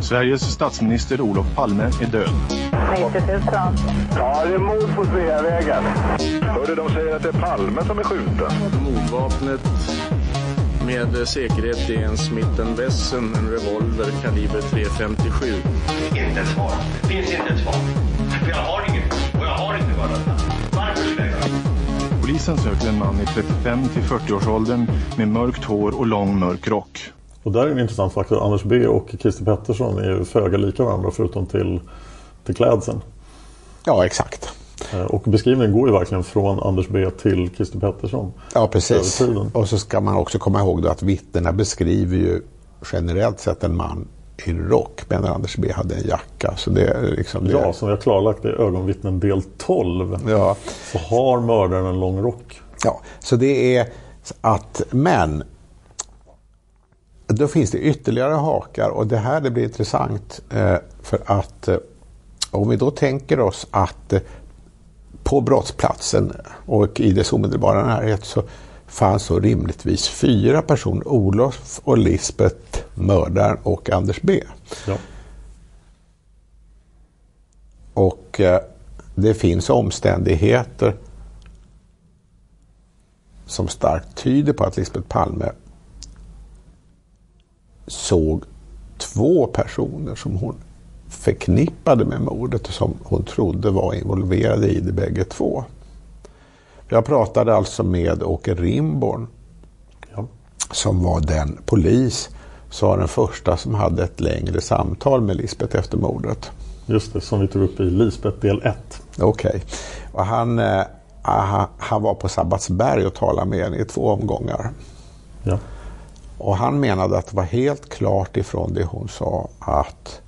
Sveriges statsminister Olof Palme är död. 90 000. Ja, det är mord på Sveavägen. Hörde de säger att det är Palme som är skjuten. Mordvapnet med säkerhet är en Smith Wesson, en revolver kaliber .357. Inte ett svar. Det finns inte ett svar. För jag har inget. Och jag har inte varit Varför skulle jag Polisen söker en man i 35 till 40-årsåldern med mörkt hår och lång mörk rock. Och där är en intressant faktor. Anders B och Christer Pettersson är ju föga lika varandra förutom till, till klädseln. Ja, exakt. Och beskrivningen går ju verkligen från Anders B till Christer Pettersson. Ja, precis. Och så ska man också komma ihåg då att vittnena beskriver ju generellt sett en man i rock medan Anders B hade en jacka. Så det är liksom det. Ja, som har klarlagt i ögonvittnen del 12 ja. så har mördaren en lång rock. Ja, så det är att, men då finns det ytterligare hakar och det här det blir intressant eh, för att eh, om vi då tänker oss att eh, på brottsplatsen och i dess omedelbara närhet så fanns så rimligtvis fyra personer. Olof och Lisbeth, mördaren och Anders B. Ja. Och det finns omständigheter som starkt tyder på att Lisbeth Palme såg två personer som hon förknippade med mordet och som hon trodde var involverade i det bägge två. Jag pratade alltså med Åke Rimborn ja. som var den polis som var den första som hade ett längre samtal med Lisbeth efter mordet. Just det, som vi tog upp i Lisbeth del 1. Okej. Okay. Och han, eh, han var på Sabbatsberg och talade med henne i två omgångar. Ja. Och han menade att det var helt klart ifrån det hon sa att,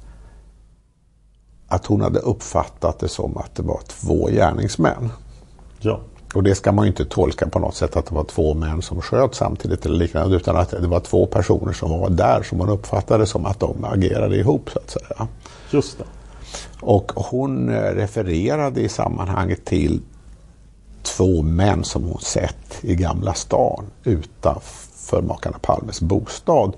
att hon hade uppfattat det som att det var två gärningsmän. Ja. Och det ska man ju inte tolka på något sätt att det var två män som sköt samtidigt eller liknande utan att det var två personer som var där som man uppfattade som att de agerade ihop så att säga. Just det. Och hon refererade i sammanhanget till två män som hon sett i Gamla stan utanför makarna Palmes bostad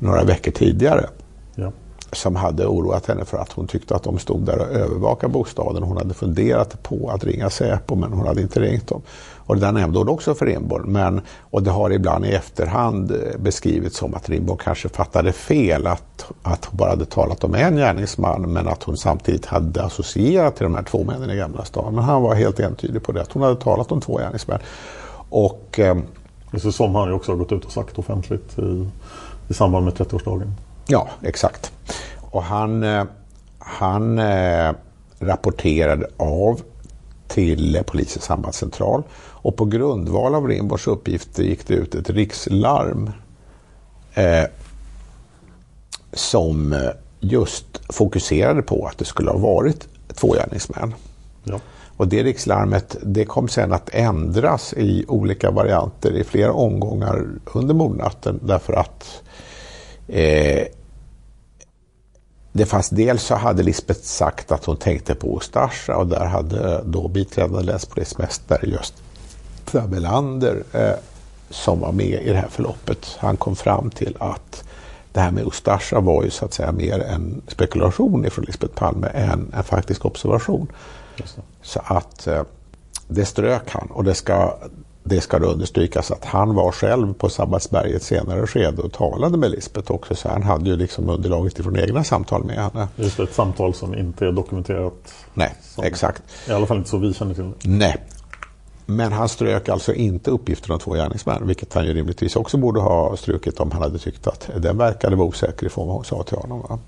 några veckor tidigare. Ja. Som hade oroat henne för att hon tyckte att de stod där och övervakade bostaden. Hon hade funderat på att ringa Säpo men hon hade inte ringt dem. Och det där nämnde hon också för Rimborg. Men, och det har ibland i efterhand beskrivits som att Rimborg kanske fattade fel. Att, att hon bara hade talat om en gärningsman men att hon samtidigt hade associerat till de här två männen i Gamla stan. Men han var helt entydig på det. Att hon hade talat om två gärningsmän. Och... Eh, så som han ju också har gått ut och sagt offentligt i, i samband med 30-årsdagen. Ja, exakt. Och han, han eh, rapporterade av till polisens sambandscentral och på grundval av Rimborgs uppgifter gick det ut ett rikslarm eh, som just fokuserade på att det skulle ha varit två gärningsmän. Ja. Och det rikslarmet det kom sen att ändras i olika varianter i flera omgångar under mordnatten därför att eh, det fanns dels så hade Lisbeth sagt att hon tänkte på Ustasja och där hade då biträdande länspolismästare just Tabelander eh, som var med i det här förloppet. Han kom fram till att det här med Ustasja var ju så att säga mer en spekulation ifrån Lisbeth Palme än en faktisk observation. Så att eh, det strök han och det ska, det ska då understrykas att han var själv på Sabbatsberg i ett senare skede och talade med Lisbeth också så han hade ju liksom underlaget ifrån egna samtal med henne. Just det, ett samtal som inte är dokumenterat. Nej, som, exakt. I alla fall inte så vi känner till. Nej. Men han strök alltså inte uppgiften om två gärningsmän, vilket han ju rimligtvis också borde ha strukit om han hade tyckt att den verkade vara osäker ifrån vad hon sa till honom.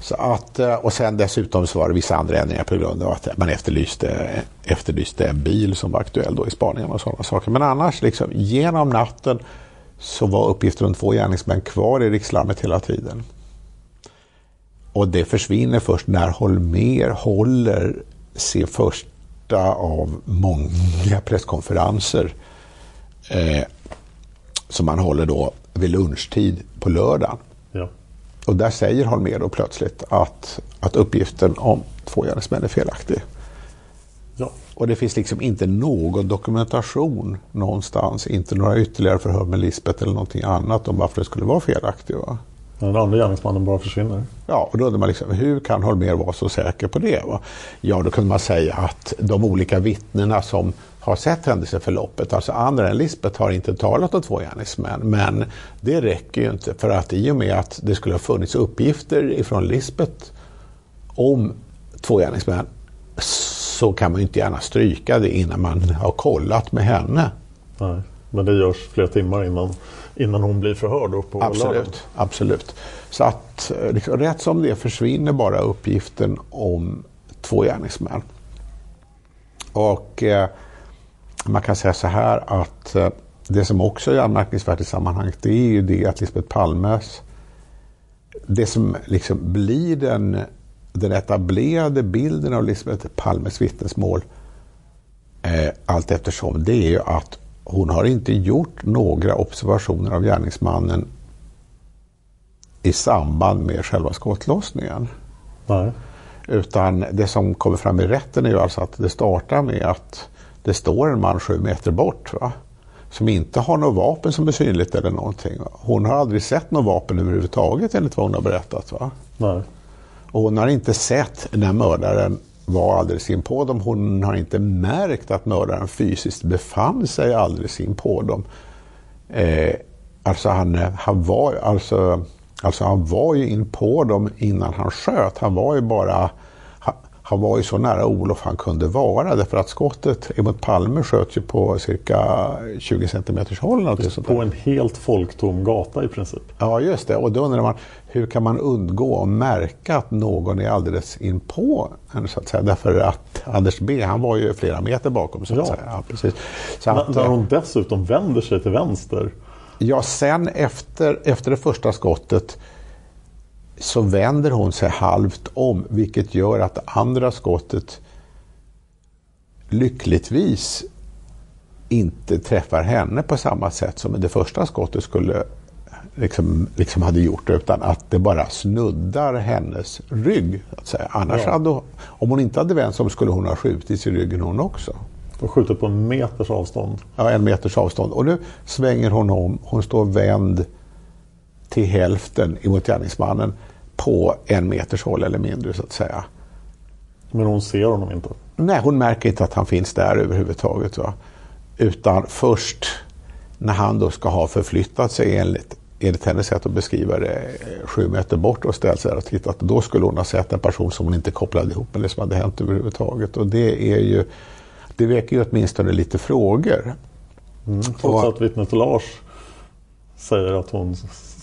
Så att, eh, och sen dessutom så var det vissa andra ändringar på grund av att man efterlyste, efterlyste en bil som var aktuell då i spaningen och sådana saker. Men annars, liksom, genom natten så var uppgifter om två gärningsmän kvar i rikslarmet hela tiden. Och det försvinner först när Holmer håller sin första av många presskonferenser eh, som han håller då vid lunchtid på lördagen. Och där säger Holmér då plötsligt att, att uppgiften om två gärningsmän är felaktig. Ja. Och det finns liksom inte någon dokumentation någonstans, inte några ytterligare förhör med Lisbeth eller någonting annat om varför det skulle vara felaktigt. Va? Den andra gärningsmannen bara försvinner. Ja, och då undrar man liksom, hur kan Holmér vara så säker på det? Va? Ja, då kunde man säga att de olika vittnena som har sett händelseförloppet, alltså andra än Lisbeth har inte talat om två gärningsmän. Men det räcker ju inte för att i och med att det skulle ha funnits uppgifter ifrån Lisbeth om två gärningsmän så kan man ju inte gärna stryka det innan man har kollat med henne. Nej, men det görs flera timmar innan, innan hon blir förhörd då på lördagen. Absolut, absolut. Så att liksom, rätt som det försvinner bara uppgiften om två gärningsmän. Och eh, man kan säga så här att eh, det som också är anmärkningsvärt i sammanhanget det är ju det att Lisbeth Palmes det som liksom blir den, den etablerade bilden av Lisbeth Palmes vittnesmål eh, allt eftersom det är ju att hon har inte gjort några observationer av gärningsmannen i samband med själva skottlossningen. Nej. Utan det som kommer fram i rätten är ju alltså att det startar med att det står en man sju meter bort. Va? Som inte har något vapen som är synligt eller någonting. Hon har aldrig sett något vapen överhuvudtaget enligt vad hon har berättat. Va? Nej. Och hon har inte sett när mördaren var alldeles inpå dem. Hon har inte märkt att mördaren fysiskt befann sig alldeles inpå dem. Eh, alltså, han, eh, han var, alltså, alltså han var ju inpå dem innan han sköt. Han var ju bara han, var ju så nära Olof han kunde vara därför att skottet emot Palme sköt ju på cirka 20 centimeters håll. På en helt folktom gata i princip. Ja just det och då undrar man hur kan man undgå att märka att någon är alldeles in på en så att säga. Därför att Anders B han var ju flera meter bakom så att Ja. säga. Ja, precis. Så att, när hon dessutom vänder sig till vänster. Ja, sen efter, efter det första skottet så vänder hon sig halvt om vilket gör att det andra skottet lyckligtvis inte träffar henne på samma sätt som det första skottet skulle liksom, liksom hade gjort utan att det bara snuddar hennes rygg. Att säga. Annars Ja. hade, om hon inte hade vänt sig om skulle hon ha skjutit i ryggen hon också. Och skjuter på en meters avstånd. Ja, en meters avstånd. Och nu svänger hon om. Hon står vänd till hälften emot gärningsmannen på en meters håll eller mindre så att säga. Men hon ser honom inte. Nej, hon märker inte att han finns där överhuvudtaget. Va? Utan först när han då ska ha förflyttat sig enligt, enligt hennes sätt att beskriva det sju meter bort och ställt sig där och tittat. Då skulle hon ha sett en person som hon inte kopplade ihop med det som hade hänt överhuvudtaget. Och det är ju, det väcker ju åtminstone lite frågor. Trots Och- att vittnet Lars säger att hon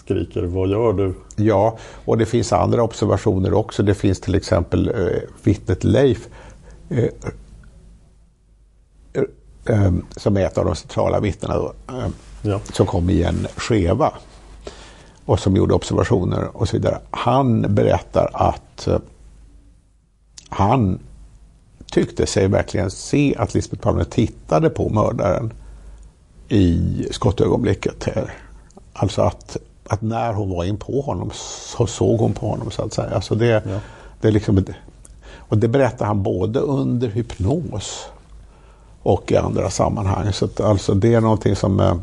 skriker Vad gör du? Ja, och det finns andra observationer också. Det finns till exempel eh, vittnet Leif eh, eh, eh, som är ett av de centrala vittnena då, eh, Ja. som kom i en skeva och som gjorde observationer och så vidare. Han berättar att eh, han tyckte sig verkligen se att Lisbeth Palme tittade på mördaren i skottögonblicket. Alltså att att när hon var in på honom så såg hon på honom så att säga. Alltså det, ja. det är liksom, och det berättar han både under hypnos och i andra sammanhang. Så att, alltså det är någonting som eh,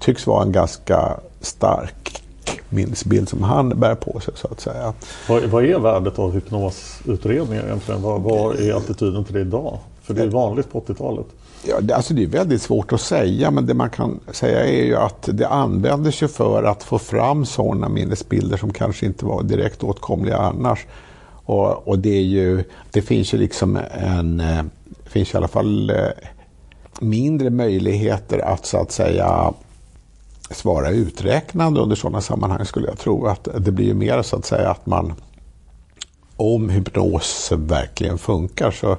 tycks vara en ganska stark minnesbild som han bär på sig så att säga. Vad, vad är värdet av hypnosutredningar egentligen? Vad, vad är attityden till det idag? För det är vanligt på 80-talet. Ja, det, alltså det är väldigt svårt att säga men det man kan säga är ju att det användes ju för att få fram sådana minnesbilder som kanske inte var direkt åtkomliga annars. Och, och det, är ju, det finns ju liksom en, eh, det finns i alla fall eh, mindre möjligheter att så att säga svara uträknande under sådana sammanhang skulle jag tro. att Det blir ju mer så att säga att man om hypnos verkligen funkar så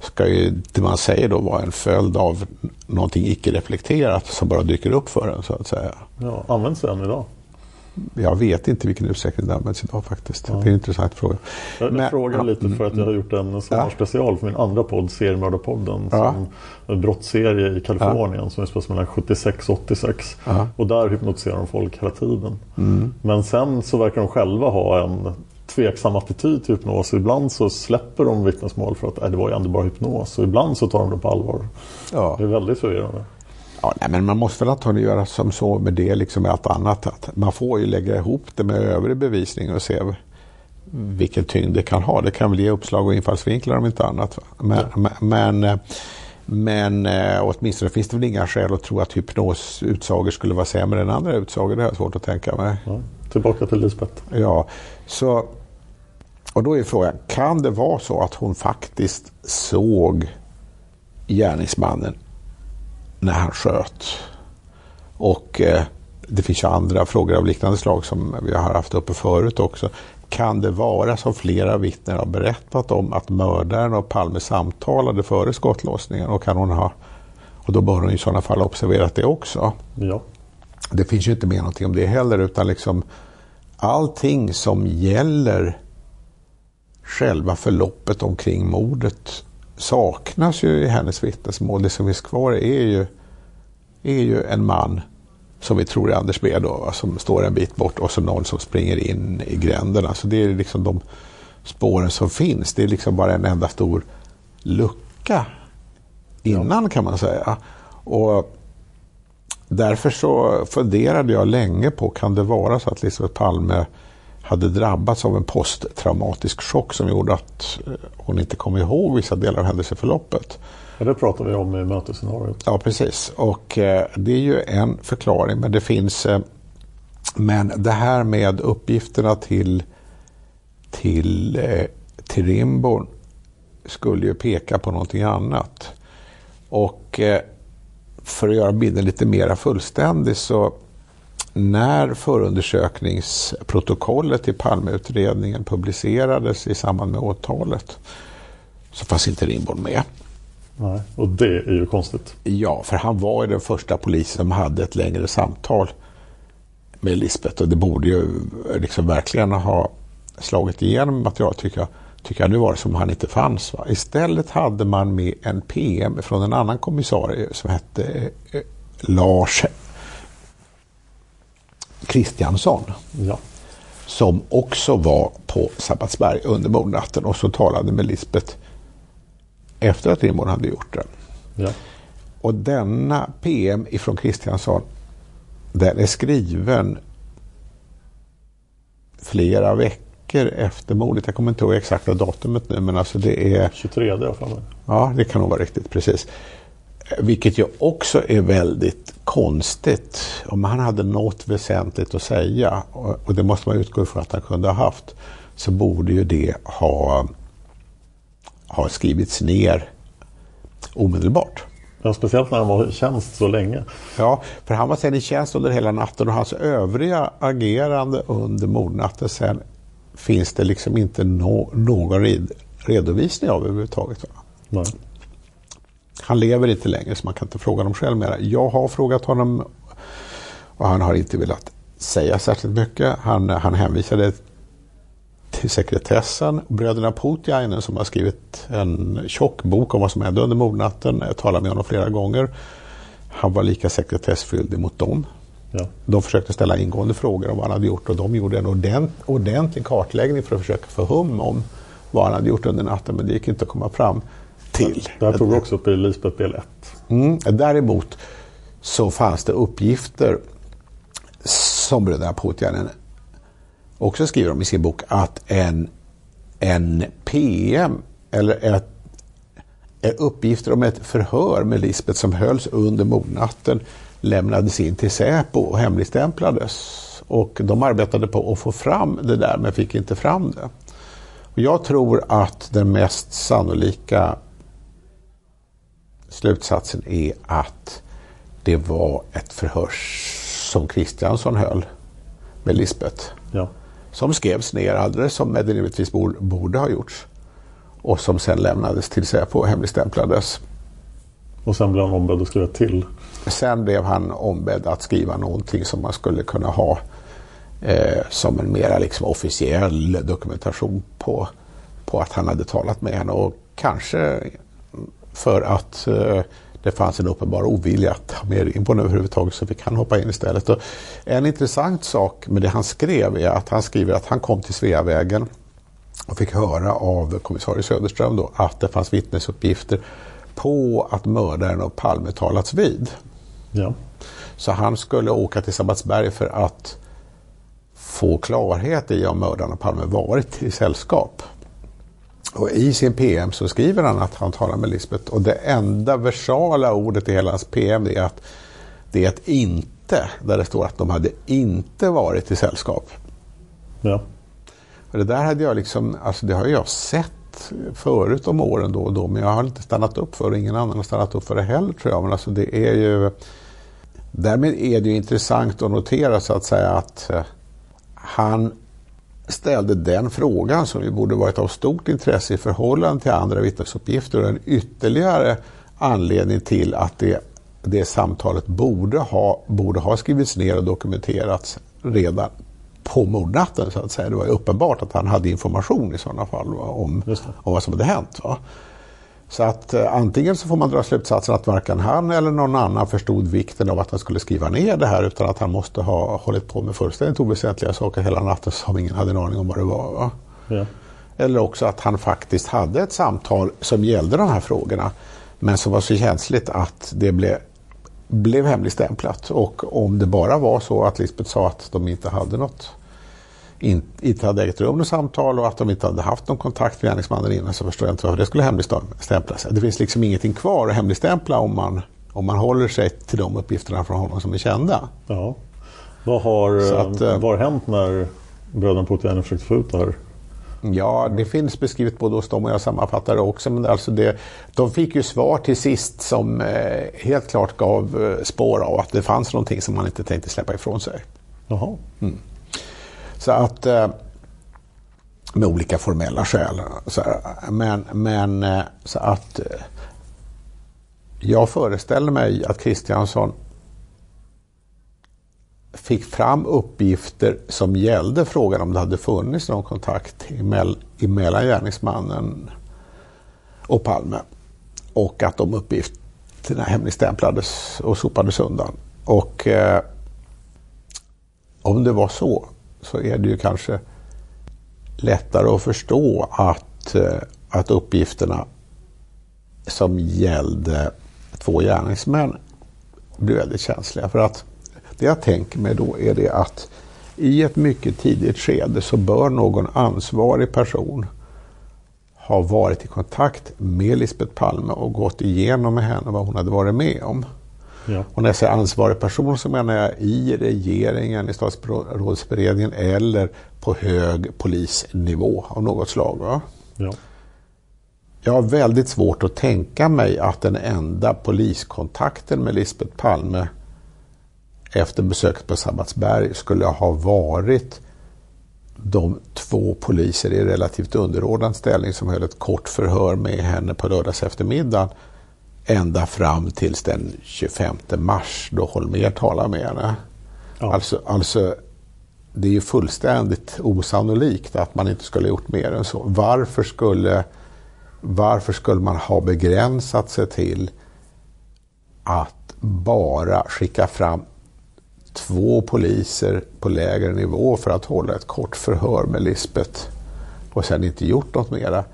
ska ju det man säger då vara en följd av någonting icke-reflekterat som bara dyker upp för en så att säga. Ja, används den idag? Jag vet inte vilken utsträckning det används idag faktiskt. Ja. Det är en intressant fråga. Jag, jag frågar lite för att jag har gjort en sommarspecial ja. för min andra podd, Seriemördarpodden. Ja. en brottsserie i Kalifornien ja. som är mellan 76 och 86. Ja. Och där hypnotiserar de folk hela tiden. Mm. Men sen så verkar de själva ha en tveksam attityd till hypnos. Ibland så släpper de vittnesmål för att äh, det var ju ändå bara hypnos. Och ibland så tar de det på allvar. Ja. Det är väldigt förvirrande. Ja, nej, men man måste väl antagligen göra som så med det liksom med allt annat. Att man får ju lägga ihop det med övrig bevisning och se vilken tyngd det kan ha. Det kan väl ge uppslag och infallsvinklar om inte annat. Men, ja. men, men äh, åtminstone finns det väl inga skäl att tro att hypnosutsagor skulle vara sämre än andra utsagor. Det har jag svårt att tänka mig. Ja. Tillbaka till Lisbeth. Ja, så, och då är frågan, kan det vara så att hon faktiskt såg gärningsmannen när han sköt? Och eh, det finns ju andra frågor av liknande slag som vi har haft uppe förut också. Kan det vara som flera vittnen har berättat om att mördaren och Palme samtalade före skottlossningen och kan hon ha och då bör hon i sådana fall observerat det också. Ja. Det finns ju inte med någonting om det heller utan liksom allting som gäller själva förloppet omkring mordet saknas ju i hennes vittnesmål. Det som finns kvar är ju, är ju en man som vi tror är Anders B då, som står en bit bort och så någon som springer in i gränderna. Så det är liksom de spåren som finns. Det är liksom bara en enda stor lucka innan ja. kan man säga. Och Därför så funderade jag länge på, kan det vara så att Lisbeth Palme hade drabbats av en posttraumatisk chock som gjorde att eh, hon inte kom ihåg vissa delar av händelseförloppet. Ja, det pratar vi om i mötesscenariot. Ja, precis. Och eh, det är ju en förklaring, men det finns... Eh, men det här med uppgifterna till, till, eh, till Rimborn skulle ju peka på någonting annat. Och för att göra bilden lite mer fullständig så när förundersökningsprotokollet i Palmeutredningen publicerades i samband med åtalet så fanns inte Ringborn med. Nej, och det är ju konstigt. Ja, för han var ju den första polisen som hade ett längre samtal med Lisbeth och det borde ju liksom verkligen ha slagit igenom materialet tycker jag tycker jag nu var det som han inte fanns. Va? Istället hade man med en PM från en annan kommissarie som hette eh, Lars Kristiansson. Ja. Som också var på Sabbatsberg under mordnatten och som talade med Lisbeth efter att Rimborn hade gjort det. Ja. Och denna PM ifrån Kristiansson den är skriven flera veckor efter mordet. Jag kommer inte ihåg exakta datumet nu men alltså det är... 23 i alla fall. Ja, det kan nog vara riktigt, precis. Vilket ju också är väldigt konstigt. Om han hade något väsentligt att säga, och det måste man utgå ifrån att han kunde ha haft, så borde ju det ha, ha skrivits ner omedelbart. Ja, speciellt när han var i tjänst så länge. Ja, för han var sedan i tjänst under hela natten och hans övriga agerande under mordnatten sen finns det liksom inte no någon red redovisning av överhuvudtaget. Nej. Han lever inte längre så man kan inte fråga honom själv mera. Jag har frågat honom och han har inte velat säga särskilt mycket. Han, han hänvisade till sekretessen. Bröderna Putiainen som har skrivit en tjock bok om vad som hände under mordnatten. Jag talade med honom flera gånger. Han var lika sekretessfylld mot dem. Ja. De försökte ställa ingående frågor om vad han hade gjort och de gjorde en ordent, ordentlig kartläggning för att försöka få hum om vad han hade gjort under natten men det gick inte att komma fram till. Det här tog vi också upp i Lisbeth del 1. Mm. Däremot så fanns det uppgifter som bröderna Puutiainen också skriver om i sin bok att en, en PM eller ett, ett uppgifter om ett förhör med Lisbeth som hölls under mordnatten lämnades in till Säpo och hemligstämplades. Och de arbetade på att få fram det där men fick inte fram det. Och jag tror att den mest sannolika slutsatsen är att det var ett förhör som Kristiansson höll med Lisbeth. Ja. Som skrevs ner alldeles som det rimligtvis borde ha gjorts. Och som sen lämnades till Säpo och hemligstämplades. Och sen blev han ombedd att skriva till? Sen blev han ombedd att skriva någonting som man skulle kunna ha eh, som en mera liksom officiell dokumentation på, på att han hade talat med henne. Och kanske för att eh, det fanns en uppenbar ovilja att ha med den överhuvudtaget så fick han hoppa in istället. Och en intressant sak med det han skrev är att han skriver att han kom till Sveavägen och fick höra av kommissarie Söderström då att det fanns vittnesuppgifter på att mördaren av Palme talats vid. Ja. Så han skulle åka till Sabbatsberg för att få klarhet i om mördaren av Palme varit i sällskap. Och i sin PM så skriver han att han talar med Lisbeth och det enda versala ordet i hela hans PM är att det är ett inte, där det står att de hade inte varit i sällskap. Ja. Och det där hade jag liksom, alltså det har jag sett förut om åren då och då men jag har inte stannat upp för det, ingen annan har stannat upp för det heller tror jag. Men alltså det är ju, därmed är det ju intressant att notera så att säga att eh, han ställde den frågan som ju borde varit av stort intresse i förhållande till andra vittnesuppgifter och en ytterligare anledning till att det, det samtalet borde ha, borde ha skrivits ner och dokumenterats redan på mordnatten så att säga. Det var uppenbart att han hade information i sådana fall va, om, om vad som hade hänt. Va. Så att eh, antingen så får man dra slutsatsen att varken han eller någon annan förstod vikten av att han skulle skriva ner det här utan att han måste ha hållit på med fullständigt oväsentliga saker hela natten som ingen hade en aning om vad det var. Va? Ja. Eller också att han faktiskt hade ett samtal som gällde de här frågorna men som var så känsligt att det blev, blev hemligstämplat. Och om det bara var så att Lisbeth sa att de inte hade något inte hade ägt rum något samtal och att de inte hade haft någon kontakt med gärningsmannen innan så förstår jag inte varför det skulle hemligstämplas. Det finns liksom ingenting kvar att hemligstämpla om man, om man håller sig till de uppgifterna från honom som är kända. Ja. Vad har, att, vad har hänt när bröderna Putin försökt få ut det här? Ja, det finns beskrivet både hos dem och jag sammanfattar det också. Men alltså det, de fick ju svar till sist som eh, helt klart gav eh, spår av att det fanns någonting som man inte tänkte släppa ifrån sig. Jaha. Mm. Så att eh, med olika formella skäl. Så men, men eh, så att eh, jag föreställer mig att Kristiansson fick fram uppgifter som gällde frågan om det hade funnits någon kontakt emellan gärningsmannen och Palme. Och att de uppgifterna hemligstämplades och sopades undan. Och eh, om det var så så är det ju kanske lättare att förstå att, eh, att uppgifterna som gällde två gärningsmän blir väldigt känsliga. För att det jag tänker mig då är det att i ett mycket tidigt skede så bör någon ansvarig person ha varit i kontakt med Lisbeth Palme och gått igenom med henne vad hon hade varit med om. Ja. Och när jag säger ansvarig person så menar jag i regeringen, i statsrådsberedningen eller på hög polisnivå av något slag. Va? Ja. Jag har väldigt svårt att tänka mig att den enda poliskontakten med Lisbeth Palme efter besöket på Sabbatsberg skulle ha varit de två poliser i relativt underordnad ställning som höll ett kort förhör med henne på lördags eftermiddag ända fram tills den 25 mars då Holmér talar med henne. Ja. Alltså, alltså, det är ju fullständigt osannolikt att man inte skulle ha gjort mer än så. Varför skulle, varför skulle man ha begränsat sig till att bara skicka fram två poliser på lägre nivå för att hålla ett kort förhör med Lisbeth och sen inte gjort något mera.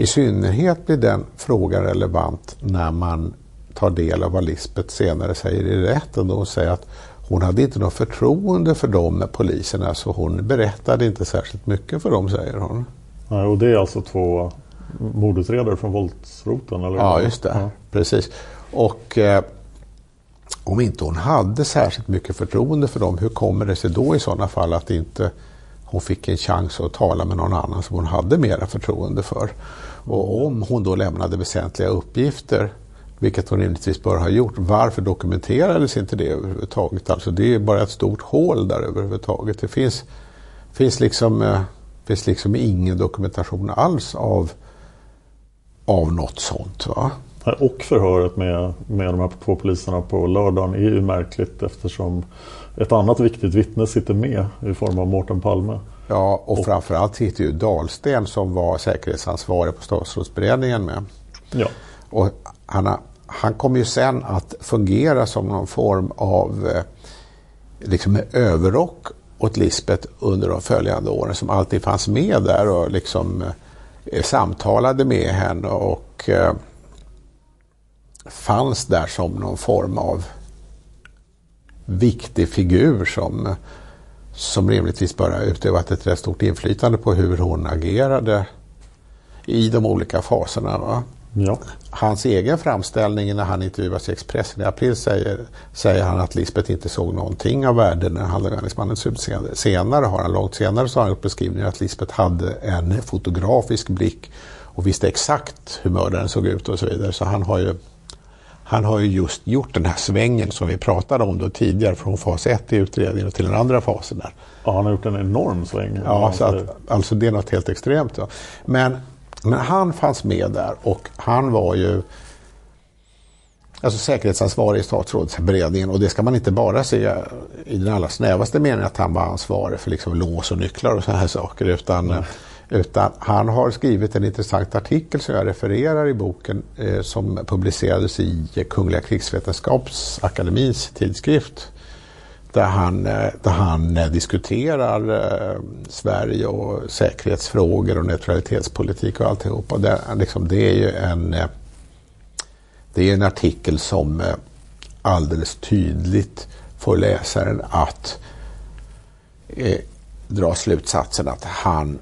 I synnerhet blir den frågan relevant när man tar del av vad Lisbeth senare säger i rätten då hon säger att hon hade inte något förtroende för de poliserna så hon berättade inte särskilt mycket för dem säger hon. Nej, och det är alltså två mordutredare från våldsroten? Eller? Ja, just det. Ja. Precis. Och eh, om inte hon hade särskilt mycket förtroende för dem, hur kommer det sig då i sådana fall att inte hon fick en chans att tala med någon annan som hon hade mera förtroende för? Och om hon då lämnade väsentliga uppgifter, vilket hon rimligtvis bör ha gjort, varför dokumenterades inte det överhuvudtaget? Alltså det är bara ett stort hål där överhuvudtaget. Det finns, finns, liksom, eh, finns liksom ingen dokumentation alls av, av något sånt. Va? Och förhöret med, med de här två poliserna på lördagen är ju märkligt eftersom ett annat viktigt vittne sitter med i form av Mårten Palme. Ja, och, och framförallt sitter ju Dahlsten som var säkerhetsansvarig på statsrådsberedningen med. Ja. Och han, han kom ju sen att fungera som någon form av eh, liksom överrock åt Lisbeth under de följande åren som alltid fanns med där och liksom eh, samtalade med henne och eh, fanns där som någon form av viktig figur som, som rimligtvis bara utövat ett rätt stort inflytande på hur hon agerade i de olika faserna. Va? Ja. Hans egen framställning när han intervjuas i Expressen i april säger, säger han att Lisbeth inte såg någonting av värde när han gärningsmannens utseende. Senare har han, långt senare, så har han gjort beskrivningar att Lisbeth hade en fotografisk blick och visste exakt hur mördaren såg ut och så vidare. Så han har ju han har ju just gjort den här svängen som vi pratade om då tidigare från fas 1 i utredningen till den andra fasen där. Ja, han har gjort en enorm sväng. Ja, så att, alltså det är något helt extremt. Ja. Men, men han fanns med där och han var ju alltså säkerhetsansvarig i statsrådsberedningen och det ska man inte bara se i den allra snävaste meningen att han var ansvarig för liksom lås och nycklar och sådana här saker utan mm. Utan han har skrivit en intressant artikel som jag refererar i boken eh, som publicerades i Kungliga krigsvetenskapsakademins tidskrift. Där han, eh, där han eh, diskuterar eh, Sverige och säkerhetsfrågor och neutralitetspolitik och alltihopa. Det, liksom, det är ju en, eh, det är en artikel som eh, alldeles tydligt får läsaren att eh, dra slutsatsen att han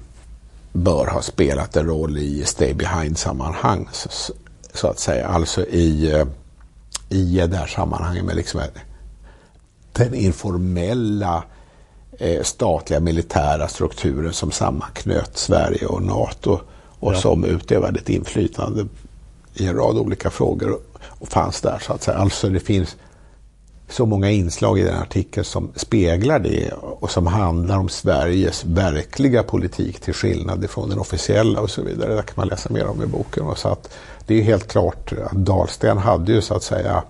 bör ha spelat en roll i stay behind-sammanhang. Så, så, att säga. Alltså i, eh, i det här sammanhanget med liksom den informella eh, statliga militära strukturen som sammanknöt Sverige och NATO och ja. som utövade ett inflytande i en rad olika frågor och fanns där så att säga. Alltså det finns så många inslag i den artikeln som speglar det och som handlar om Sveriges verkliga politik till skillnad ifrån den officiella och så vidare. Det kan man läsa mer om i boken. Och så att det är helt klart att Dahlsten hade ju så att säga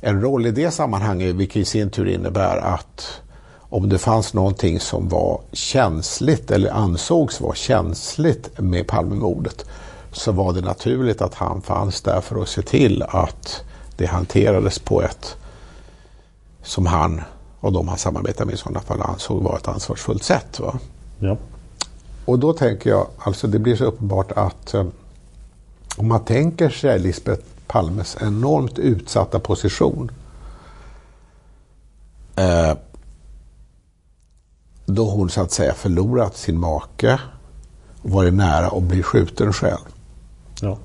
en roll i det sammanhanget vilket i sin tur innebär att om det fanns någonting som var känsligt eller ansågs vara känsligt med Palmemordet så var det naturligt att han fanns där för att se till att det hanterades på ett som han och de han samarbetar med i sådana fall ansåg vara ett ansvarsfullt sätt. Va? Ja. Och då tänker jag, alltså det blir så uppenbart att eh, om man tänker sig Lisbeth Palmes enormt utsatta position eh, då hon så att säga förlorat sin make och varit nära att bli skjuten själv. Ja.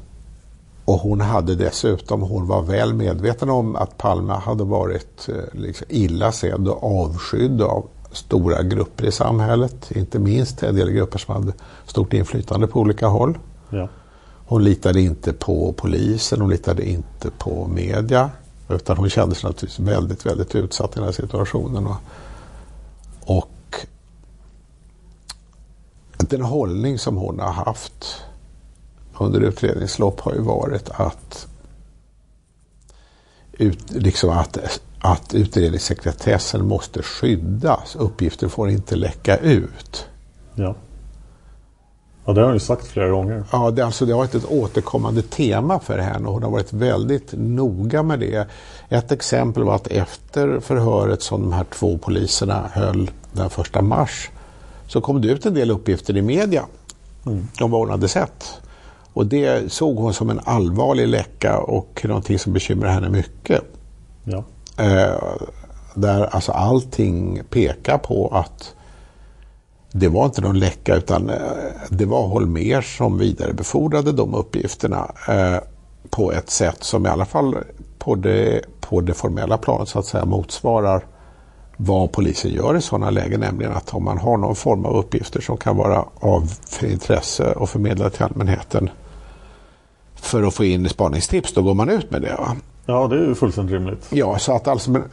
Och hon hade dessutom, hon var väl medveten om att Palme hade varit eh, liksom illa sedd och avskydd av stora grupper i samhället. Inte minst en del grupper som hade stort inflytande på olika håll. Ja. Hon litade inte på polisen, hon litade inte på media. Utan hon kände sig naturligtvis väldigt, väldigt utsatt i den här situationen. Och, och den hållning som hon har haft under utredningens lopp har ju varit att, ut, liksom att, att utredningssekretessen måste skyddas. Uppgifter får inte läcka ut. Ja. Ja, det har ju sagt flera gånger. Ja, det, alltså, det har varit ett återkommande tema för henne och hon har varit väldigt noga med det. Ett exempel var att efter förhöret som de här två poliserna höll den första mars så kom det ut en del uppgifter i media mm. om vad hon hade sett. Och det såg hon som en allvarlig läcka och någonting som bekymrar henne mycket. Ja. Eh, där alltså allting pekar på att det var inte någon läcka utan eh, det var Holmer som vidarebefordrade de uppgifterna eh, på ett sätt som i alla fall på det, på det formella planet så att säga motsvarar vad polisen gör i sådana lägen, nämligen att om man har någon form av uppgifter som kan vara av intresse och förmedla till allmänheten för att få in spaningstips, då går man ut med det. Va? Ja, det är ju fullständigt rimligt. Ja, så att alltså, men,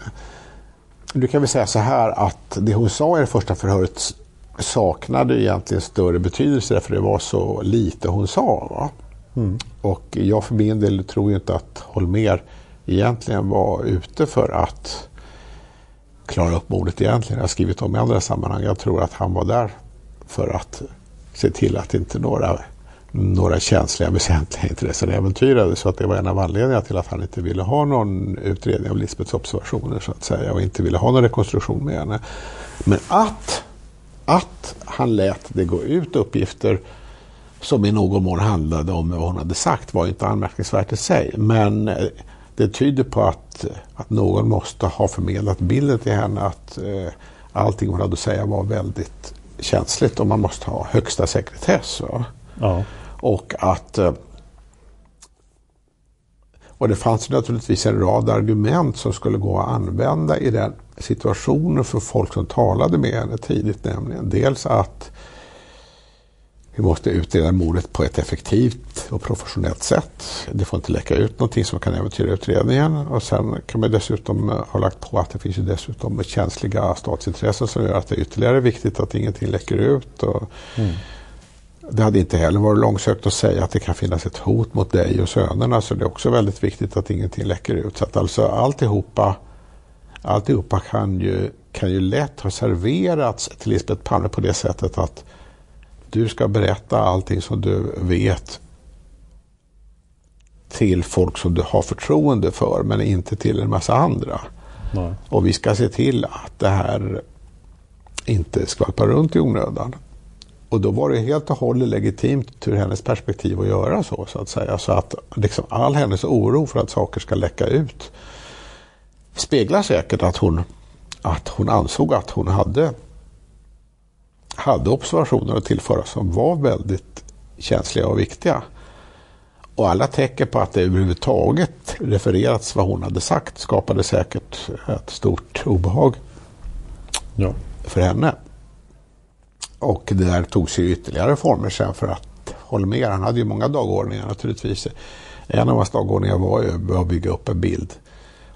du kan väl säga så här att det hon sa i det första förhöret saknade egentligen större betydelse därför det var så lite hon sa. Va? Mm. Och jag för min del tror inte att Holmer egentligen var ute för att klara upp mordet egentligen. Jag har skrivit om i andra sammanhang. Jag tror att han var där för att se till att inte några, några känsliga väsentliga intressen äventyrades. Så att det var en av anledningarna till att han inte ville ha någon utredning av Lisbeths observationer så att säga och inte ville ha någon rekonstruktion med henne. Men att, att han lät det gå ut uppgifter som i någon mån handlade om vad hon hade sagt var inte anmärkningsvärt i sig. Men eh, det tyder på att, att någon måste ha förmedlat bilden till henne att eh, allting hon hade att säga var väldigt känsligt och man måste ha högsta sekretess. Ja. Och att eh, och det fanns naturligtvis en rad argument som skulle gå att använda i den situationen för folk som talade med henne tidigt. Nämligen dels att vi måste utreda mordet på ett effektivt och professionellt sätt. Det får inte läcka ut någonting som kan äventyra utredningen. Och sen kan man dessutom eh, ha lagt på att det finns ju dessutom känsliga statsintressen som gör att det är ytterligare viktigt att ingenting läcker ut. Och mm. Det hade inte heller varit långsökt att säga att det kan finnas ett hot mot dig och sönerna så det är också väldigt viktigt att ingenting läcker ut. Så att alltså alltihopa, alltihopa kan, ju, kan ju lätt ha serverats till Lisbeth Palme på det sättet att du ska berätta allting som du vet till folk som du har förtroende för men inte till en massa andra. Nej. Och vi ska se till att det här inte skvalpar runt i onödan. Och då var det helt och hållet legitimt ur hennes perspektiv att göra så. Så att säga. Så att liksom all hennes oro för att saker ska läcka ut speglar säkert att hon, att hon ansåg att hon hade hade observationer att tillföra som var väldigt känsliga och viktiga. Och alla tecken på att det överhuvudtaget refererats vad hon hade sagt skapade säkert ett stort obehag ja. för henne. Och det där tog sig ytterligare former sen för att Holmér, han hade ju många dagordningar naturligtvis. En av hans dagordningar var ju att bygga upp en bild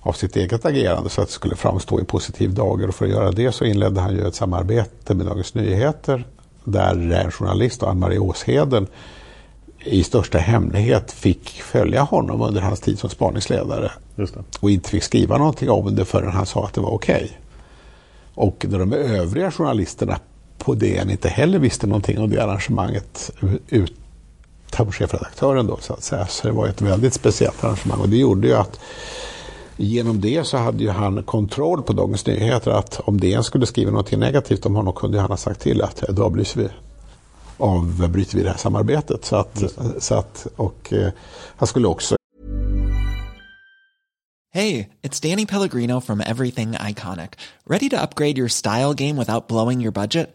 av sitt eget agerande så att det skulle framstå i positiv dager. Och för att göra det så inledde han ju ett samarbete med Dagens Nyheter där en journalist, Ann-Marie Åsheden, i största hemlighet fick följa honom under hans tid som spaningsledare. Och inte fick skriva någonting om det förrän han sa att det var okej. Okay. Och när de övriga journalisterna på DN inte heller visste någonting om det arrangemanget utom chefredaktören då så att säga. Så det var ett väldigt speciellt arrangemang och det gjorde ju att genom det så hade ju han kontroll på Dagens Nyheter att om DN skulle skriva något negativt om honom kunde han ha sagt till att då avbryter vi, avbryter vi det här samarbetet. Så att, så att, och eh, han skulle också Hej, it's Danny Pellegrino from Everything Iconic. Ready to upgrade your style game without blowing your budget?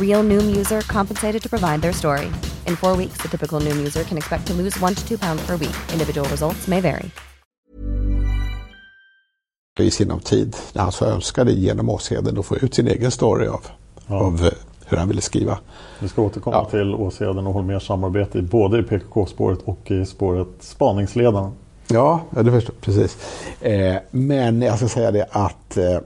Real Noom user compensated to provide their story. In four weeks, the typical Noom user can expect to lose one to two pounds per week. Individual results may vary. I sinom tid när han så önskade genom Åsheden att få ut sin egen story av, Ja. av eh, hur han ville skriva. Vi ska återkomma Ja. till Åsheden och Holmérs samarbete i både i PKK-spåret och i spåret Spaningsledaren. Ja, ja, det förstår precis. Eh, men jag ska säga det att eh,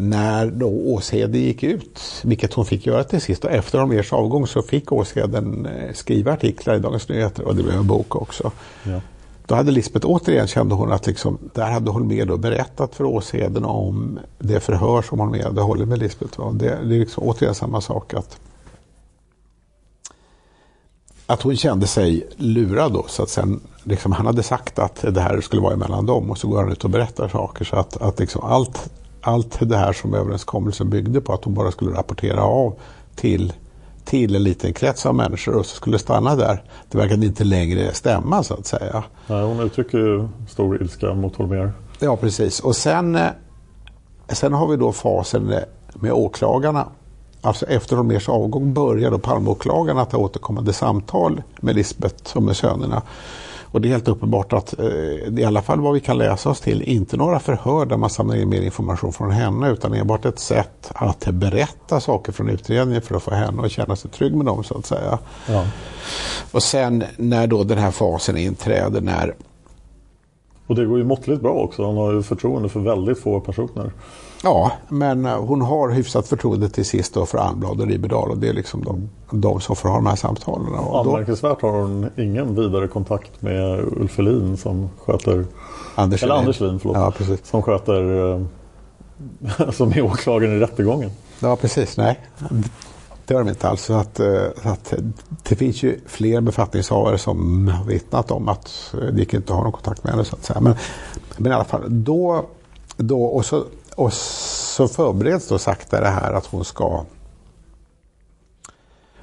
när då Åshede gick ut, vilket hon fick göra till sist, och efter Holmérs avgång så fick Åsheden eh, skriva artiklar i Dagens Nyheter och det blev en bok också. Ja. Då hade Lisbeth återigen kände hon att liksom, där hade Holmér då berättat för Åsheden om det förhör som Holmér hade hållit med Lisbeth. Va? Det, det är liksom återigen samma sak att att hon kände sig lurad då. Så att sen, liksom, han hade sagt att det här skulle vara mellan dem och så går han ut och berättar saker. Så att, att liksom allt, allt det här som överenskommelsen byggde på att hon bara skulle rapportera av till, till en liten krets av människor och så skulle stanna där. Det verkade inte längre stämma så att säga. Nej, hon uttrycker ju stor ilska mot Holmér. Ja, precis. Och sen, eh, sen har vi då fasen med åklagarna. Alltså efter Holmérs avgång börjar då Palmeåklagarna att ha återkommande samtal med Lisbeth och med sönerna. Och det är helt uppenbart att, eh, i alla fall vad vi kan läsa oss till, inte några förhör där man samlar in mer information från henne utan enbart ett sätt att berätta saker från utredningen för att få henne att känna sig trygg med dem så att säga. Ja. Och sen när då den här fasen inträder när Och det går ju måttligt bra också. Hon har ju förtroende för väldigt få personer. Ja, men eh, hon har hyfsat förtroende till sist då för Almblad och Ribedal och det är liksom de, de som får ha de här samtalen. Och Anmärkningsvärt har hon ingen vidare kontakt med Ulf Elin som sköter Anders Eller Helin. Anders Lin, förlåt. Ja, precis. Som sköter eh, som är åklagaren i rättegången. Ja, precis. Nej, det har de inte alls. Så att, eh, så att det finns ju fler befattningshavare som har vittnat om att det gick inte att ha någon kontakt med henne. Så att säga. Men, men i alla fall, då, då och, så, och så förbereds då sakta det här att hon ska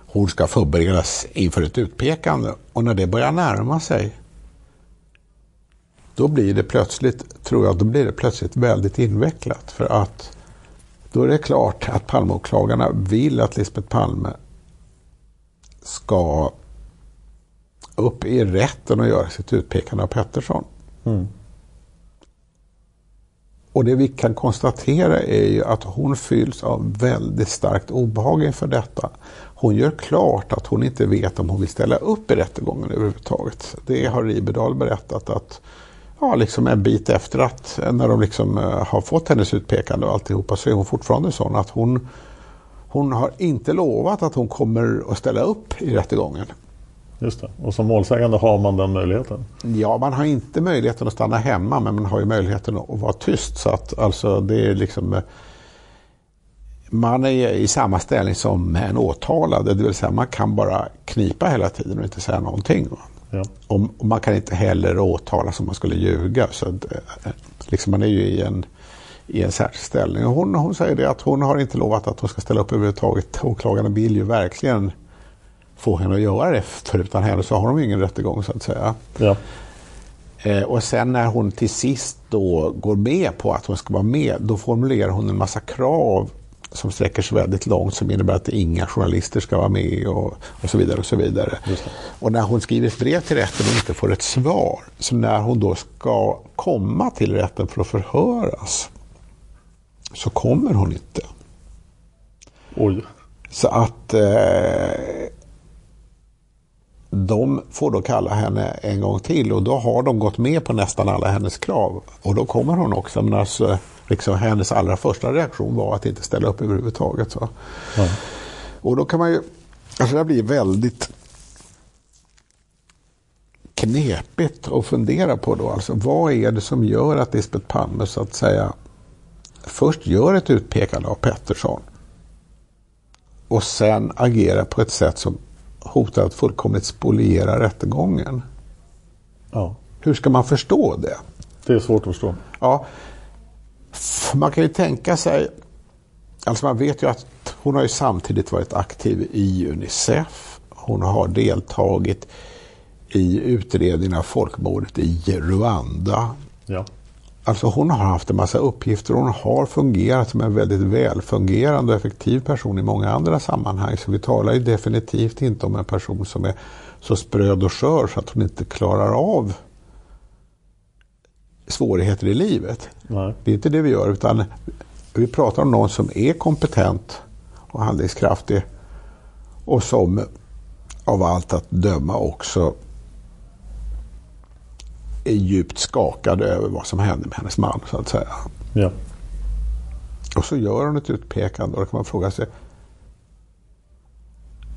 hon ska förberedas inför ett utpekande. Och när det börjar närma sig då blir det plötsligt, tror jag, då blir det plötsligt väldigt invecklat. För att då är det klart att Palmeåklagarna vill att Lisbeth Palme ska upp i rätten och göra sitt utpekande av Pettersson. Mm. Och det vi kan konstatera är ju att hon fylls av väldigt starkt obehag inför detta. Hon gör klart att hon inte vet om hon vill ställa upp i rättegången överhuvudtaget. Det har Ribedal berättat att ja, liksom en bit efter att när de liksom eh, har fått hennes utpekande och alltihopa så är hon fortfarande sån att hon, hon har inte lovat att hon kommer att ställa upp i rättegången. Just det. Och som målsägande har man den möjligheten. Ja, man har inte möjligheten att stanna hemma men man har ju möjligheten att vara tyst. Så att alltså det är liksom eh, man är i samma ställning som en åtalad. Det vill säga man kan bara knipa hela tiden och inte säga någonting. Ja. Och, och man kan inte heller åtala som man skulle ljuga. Så att, eh, liksom man är ju i en, i en särskild ställning. Och hon, hon säger det att hon har inte lovat att hon ska ställa upp överhuvudtaget. Åklagaren vill ju verkligen få henne att göra det. För utan henne så har de ingen rättegång så att säga. Ja. Eh, och sen när hon till sist då går med på att hon ska vara med, då formulerar hon en massa krav som sträcker sig väldigt långt som innebär att inga journalister ska vara med och, och så vidare. Och så vidare. Och när hon skriver ett brev till rätten och inte får ett svar, så när hon då ska komma till rätten för att förhöras, så kommer hon inte. Oj. Så att eh, de får då kalla henne en gång till och då har de gått med på nästan alla hennes krav. Och då kommer hon också. Men alltså, liksom, hennes allra första reaktion var att inte ställa upp överhuvudtaget. Så. Ja. Och då kan man ju, alltså det blir väldigt knepigt att fundera på då. Alltså vad är det som gör att Lisbeth Palme så att säga först gör ett utpekande av Pettersson och sen agerar på ett sätt som hotar att fullkomligt spoliera rättegången. Ja. Hur ska man förstå det? Det är svårt att förstå. Ja, man kan ju tänka sig, alltså man vet ju att hon har ju samtidigt varit aktiv i Unicef. Hon har deltagit i utredningen av folkmordet i Rwanda. Ja. Alltså hon har haft en massa uppgifter och hon har fungerat som en väldigt välfungerande och effektiv person i många andra sammanhang. Så vi talar ju definitivt inte om en person som är så spröd och skör så att hon inte klarar av svårigheter i livet. Nej. Det är inte det vi gör utan vi pratar om någon som är kompetent och handlingskraftig och som av allt att döma också är djupt skakad över vad som hände med hennes man så att säga. Ja. Och så gör hon ett utpekande och då kan man fråga sig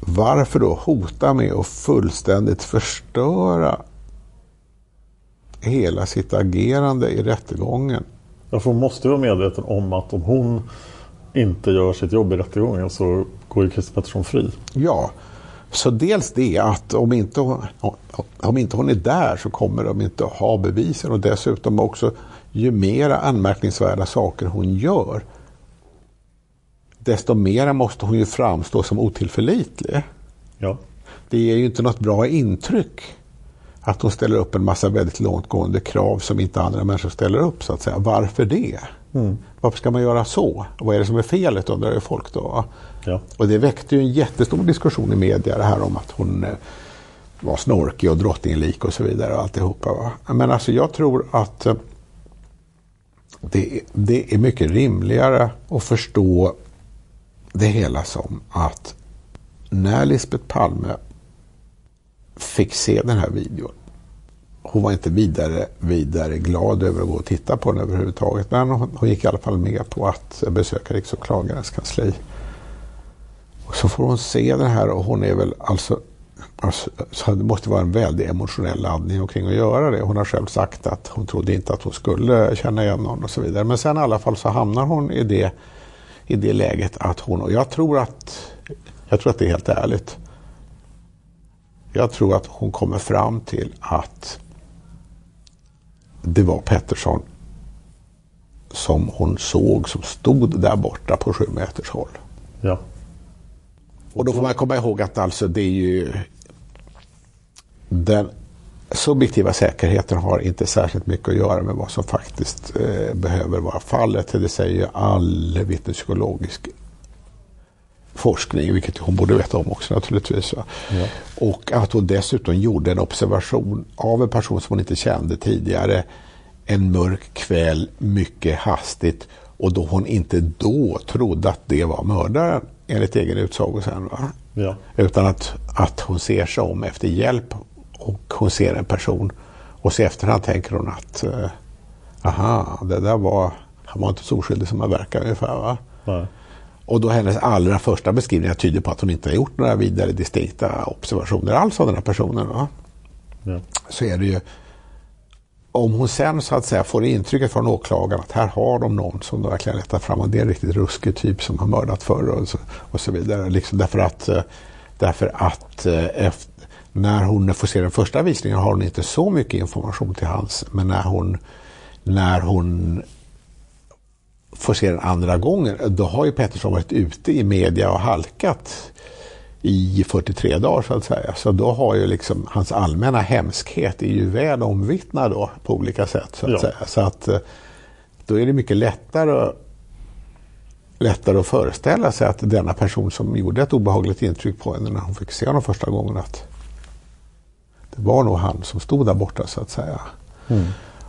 varför då hota med att fullständigt förstöra hela sitt agerande i rättegången? Ja, för hon måste vara medveten om att om hon inte gör sitt jobb i rättegången så går ju Christer Pettersson fri. Ja, så dels det att om inte, hon, om inte hon är där så kommer de inte ha bevisen och dessutom också ju mera anmärkningsvärda saker hon gör desto mera måste hon ju framstå som otillförlitlig. Ja. Det ger ju inte något bra intryck att hon ställer upp en massa väldigt långtgående krav som inte andra människor ställer upp. så att säga. Varför det? Mm. Varför ska man göra så? Vad är det som är felet undrar ju folk då. Ja. Och det väckte ju en jättestor diskussion i media det här om att hon eh, var snorkig och drottninglik och så vidare. Och alltihopa, va? Men alltså jag tror att eh, det, det är mycket rimligare att förstå det hela som att när Lisbeth Palme fick se den här videon. Hon var inte vidare, vidare glad över att gå och titta på den överhuvudtaget. Men hon, hon gick i alla fall med på att besöka riksåklagarens kansli. Och så får hon se den här och hon är väl alltså, alltså så det måste vara en väldigt emotionell laddning omkring att göra det. Hon har själv sagt att hon trodde inte att hon skulle känna igen någon och så vidare. Men sen i alla fall så hamnar hon i det, i det läget att hon, och jag tror att, jag tror att det är helt ärligt. Jag tror att hon kommer fram till att det var Pettersson som hon såg som stod där borta på sju meters håll. Ja. Och då får man komma ihåg att alltså det är ju den subjektiva säkerheten har inte särskilt mycket att göra med vad som faktiskt eh, behöver vara fallet. Det säger ju all vittnespsykologisk forskning, vilket hon borde veta om också naturligtvis. Ja. Och att hon dessutom gjorde en observation av en person som hon inte kände tidigare en mörk kväll mycket hastigt och då hon inte då trodde att det var mördaren enligt egen utsago sen. Va? Ja. Utan att, att hon ser sig om efter hjälp och hon ser en person och så efterhand tänker hon att eh, aha, det där var, han var inte så oskyldig som han verkar ungefär. Va? Nej. Och då hennes allra första beskrivningar tyder på att hon inte har gjort några vidare distinkta observationer alls av den här personen. Va? Ja. Så är det ju om hon sen så att säga får intrycket från åklagaren att här har de någon som de verkligen letar fram och det är en riktigt ruskig typ som har mördat förr och så, och så vidare. Liksom därför att, eh, därför att eh, efter, när hon får se den första visningen har hon inte så mycket information till hands. Men när hon, när hon får se den andra gången, då har ju Pettersson varit ute i media och halkat i 43 dagar så att säga. Så då har ju liksom hans allmänna hemskhet är ju väl omvittnad då på olika sätt. Så att Ja. säga. Så att eh, då är det mycket lättare, lättare att föreställa sig att denna person som gjorde ett obehagligt intryck på henne när hon fick se honom första gången att det var nog han som stod där borta så att säga.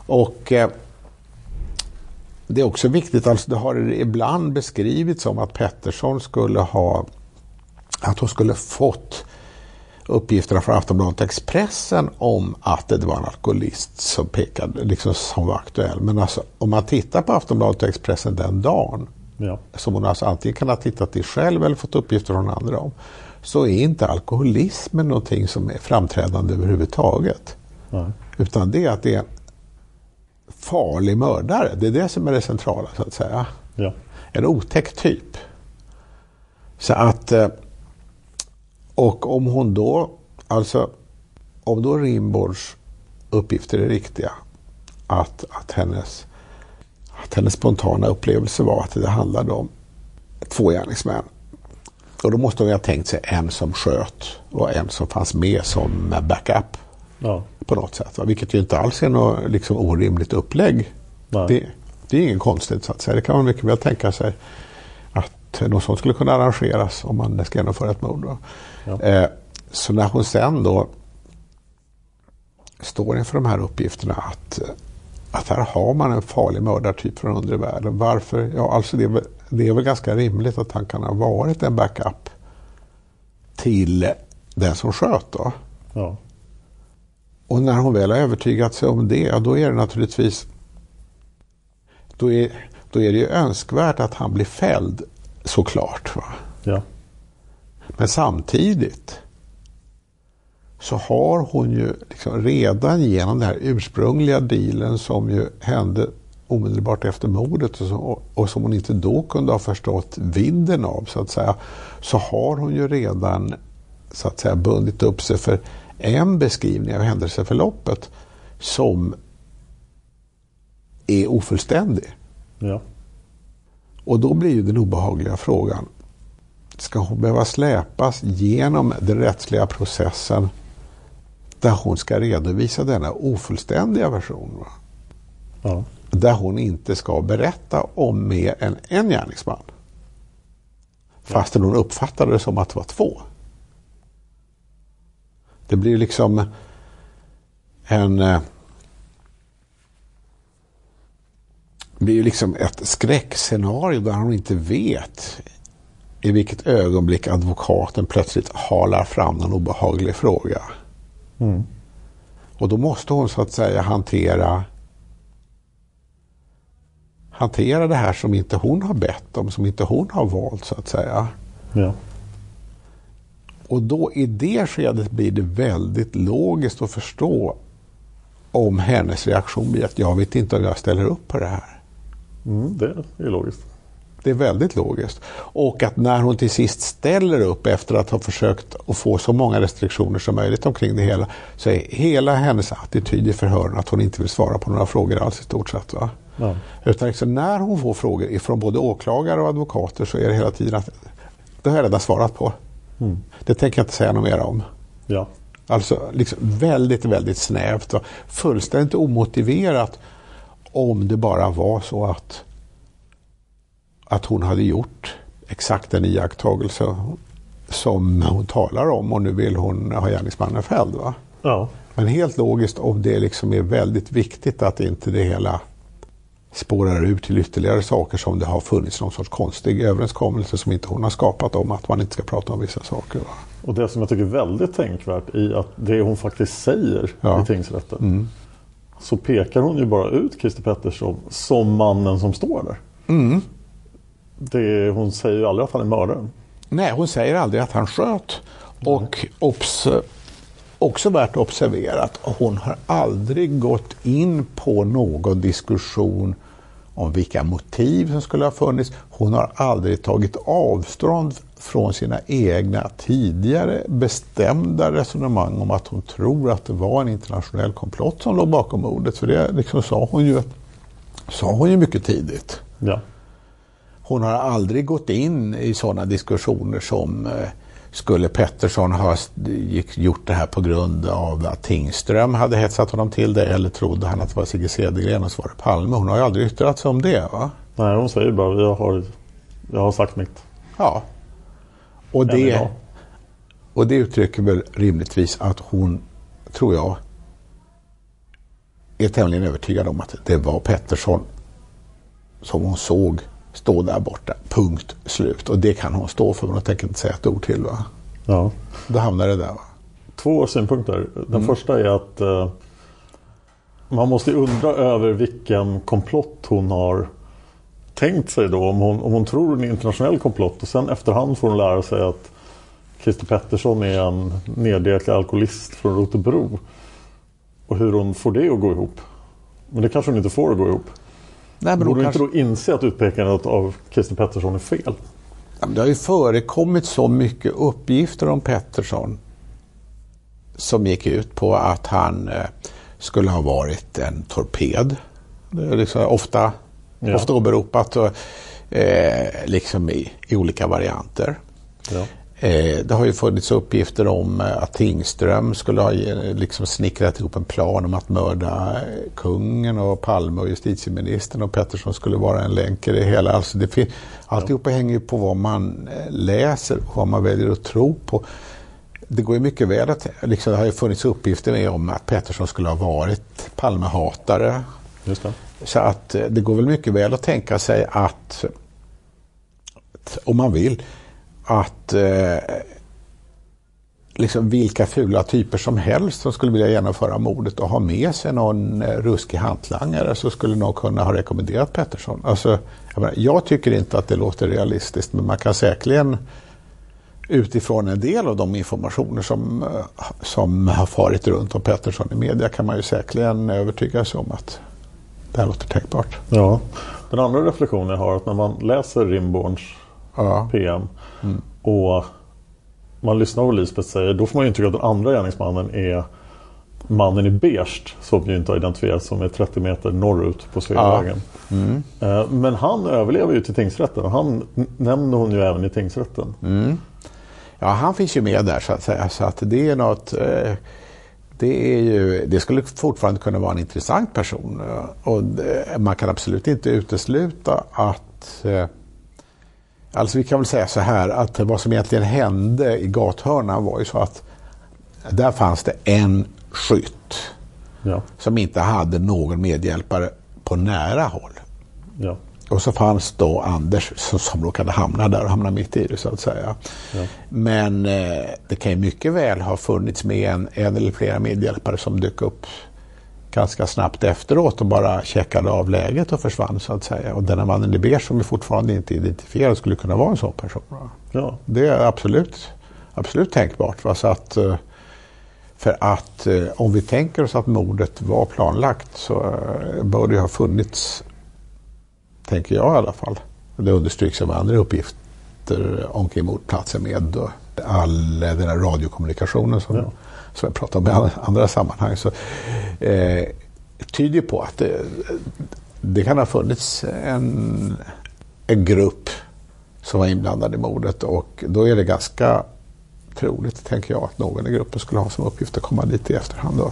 Och eh, det är också viktigt, alltså det har ibland beskrivits som att Pettersson skulle ha att hon skulle fått uppgifterna från Aftonbladet Expressen om att det var en alkoholist som pekade, liksom som var aktuell. Men alltså, om man tittar på Aftonbladet Expressen den dagen, Ja. som hon alltså antingen kan ha tittat i själv eller fått uppgifter från andra om, så är inte alkoholismen någonting som är framträdande överhuvudtaget. Nej. Utan det är att det är farlig mördare. Det är det som är det centrala så att säga. Ja. En otäck typ. Så att eh, och om hon då, alltså om då Rimbords uppgifter är riktiga, att, att, hennes, att hennes spontana upplevelse var att det handlade om två gärningsmän. Och då måste hon ju ha tänkt sig en som sköt och en som fanns med som backup Ja. På något sätt. Va? Vilket ju inte alls är något liksom, orimligt upplägg. Det, det är inget konstigt så att säga. Det kan man mycket väl tänka sig att något sånt skulle kunna arrangeras om man ska genomföra ett mord. Ja. Eh, så när hon sen då står inför de här uppgifterna att, att här har man en farlig mördartyp från undre världen. Varför? Ja, alltså det är, väl, det är väl ganska rimligt att han kan ha varit en backup till den som sköt då. Ja. Och när hon väl har övertygat sig om det, då är det naturligtvis då är, då är det ju önskvärt att han blir fälld såklart. Va? Ja. Men samtidigt så har hon ju liksom redan genom den här ursprungliga dealen som ju hände omedelbart efter mordet och, så, och som hon inte då kunde ha förstått vidden av så att säga. Så har hon ju redan så att säga bundit upp sig för en beskrivning av händelseförloppet som är ofullständig. Ja. Och då blir ju den obehagliga frågan, ska hon behöva släpas genom den rättsliga processen där hon ska redovisa denna ofullständiga version? Ja. Där hon inte ska berätta om mer än en gärningsman. Fastän hon uppfattade det som att det var två. Det blir liksom en... eh, Det blir ju liksom ett skräckscenario där hon inte vet i vilket ögonblick advokaten plötsligt halar fram någon obehaglig fråga. Mm. Och då måste hon så att säga hantera hantera det här som inte hon har bett om, som inte hon har valt så att säga. Ja. Och då i det skedet blir det väldigt logiskt att förstå om hennes reaktion blir att jag vet inte om jag ställer upp på det här. Mm, det är logiskt. Det är väldigt logiskt. Och att när hon till sist ställer upp efter att ha försökt att få så många restriktioner som möjligt omkring det hela så är hela hennes attityd i förhören att hon inte vill svara på några frågor alls i stort sett. Va? Ja. Utan liksom när hon får frågor från både åklagare och advokater så är det hela tiden att det har jag redan svarat på. Mm. Det tänker jag inte säga något mer om. Ja. Alltså liksom väldigt, väldigt snävt och fullständigt omotiverat om det bara var så att, att hon hade gjort exakt den iakttagelse som hon talar om och nu vill hon ha gärningsmannen fälld. Va? Ja. Men helt logiskt om det liksom är väldigt viktigt att inte det hela spårar ut till ytterligare saker som det har funnits någon sorts konstig överenskommelse som inte hon har skapat om att man inte ska prata om vissa saker. Va? Och det som jag tycker är väldigt tänkvärt i att det hon faktiskt säger Ja. i tingsrätten. Mm. Så pekar hon ju bara ut Christer Pettersson som mannen som står där. Mm. Det, hon säger ju aldrig att han är mördaren. Nej, hon säger aldrig att han sköt. Och obs också värt att observera att hon har aldrig gått in på någon diskussion om vilka motiv som skulle ha funnits. Hon har aldrig tagit avstånd från sina egna tidigare bestämda resonemang om att hon tror att det var en internationell komplott som låg bakom mordet. För det liksom sa hon ju, sa hon ju mycket tidigt. Ja. Hon har aldrig gått in i sådana diskussioner som, eh, skulle Pettersson ha gjort det här på grund av att Tingström hade hetsat honom till det eller trodde han att det var Sigge Cedergren och så var det Palme? Hon har ju aldrig yttrat sig om det va? Nej, hon säger bara jag har, jag har sagt mitt. Ja. Och det, och det uttrycker väl rimligtvis att hon, tror jag, är tämligen övertygad om att det var Pettersson som hon såg stå där borta. Punkt slut. Och det kan hon stå för. Men hon tänker inte säga ett ord till. Va? Ja. Då hamnar det där. Va? Två synpunkter. Den mm. första är att eh, man måste undra över vilken komplott hon har tänkt sig då. Om hon, om hon tror en internationell komplott och sen efterhand får hon lära sig att Christer Pettersson är en nedgräklig alkoholist från Rotebro. Och hur hon får det att gå ihop. Men det kanske hon inte får att gå ihop. Nej, men Borde du kanske... inte då inse att utpekandet av Christer Pettersson är fel? Det har ju förekommit så mycket uppgifter om Pettersson som gick ut på att han eh, skulle ha varit en torped. Det är liksom ofta, ja. ofta åberopat och, eh, liksom i, i, olika varianter. Ja. Eh, det har ju funnits uppgifter om eh, att Tingström skulle ha eh, liksom snickrat ihop en plan om att mörda kungen och Palme och justitieministern och Pettersson skulle vara en länk i det hela. Alltså det fin- alltihopa hänger ju på vad man läser och vad man väljer att tro på. Det går ju mycket väl att, liksom, det har ju funnits uppgifter med om att Pettersson skulle ha varit Palmehatare. Just det. Så att det går väl mycket väl att tänka sig att, om man vill, att eh, liksom vilka fula typer som helst som skulle vilja genomföra mordet och ha med sig någon eh, ruskig hantlangare så skulle någon kunna ha rekommenderat Pettersson. Alltså, jag, menar, jag tycker inte att det låter realistiskt men man kan säkerligen utifrån en del av de informationer som, eh, som har farit runt om Pettersson i media kan man ju säkerligen övertyga sig om att det här låter tänkbart. Ja. Den andra reflektionen jag har är att när man läser Rimborns ja. PM mm. och man lyssnar på vad Lisbeth säger, då får man ju intrycket att den andra gärningsmannen är mannen i beige som ju inte har identifierats som är 30 meter norrut på Sveavägen. Ja. Mm. Eh, men han överlever ju till tingsrätten och han nämner hon ju även i tingsrätten. Mm. Ja, han finns ju med där så att säga. Så att det är något... Eh, det, är ju, det skulle fortfarande kunna vara en intressant person. Och man kan absolut inte utesluta att Alltså vi kan väl säga så här att vad som egentligen hände i gathörnan var ju så att där fanns det en skytt ja. som inte hade någon medhjälpare på nära håll. Ja. Och så fanns då Anders som, som råkade hamna där och hamna mitt i det så att säga. Ja. Men eh, det kan ju mycket väl ha funnits med en, en eller flera medhjälpare som dök upp ganska snabbt efteråt och bara checkade av läget och försvann så att säga. Och denna mannen i beige som är fortfarande inte identifierad skulle kunna vara en sån person. Ja. Det är absolut, absolut tänkbart. Va? Så att, eh, för att eh, om vi tänker oss att mordet var planlagt så eh, bör det ha funnits, tänker jag i alla fall, det understryks av andra uppgifter omkring mordplatsen med all den här radiokommunikationen som ja som jag pratar om i andra sammanhang, så eh, tyder på att det, det, kan ha funnits en, en grupp som var inblandad i mordet och då är det ganska troligt, tänker jag, att någon i gruppen skulle ha som uppgift att komma dit i efterhand. Då.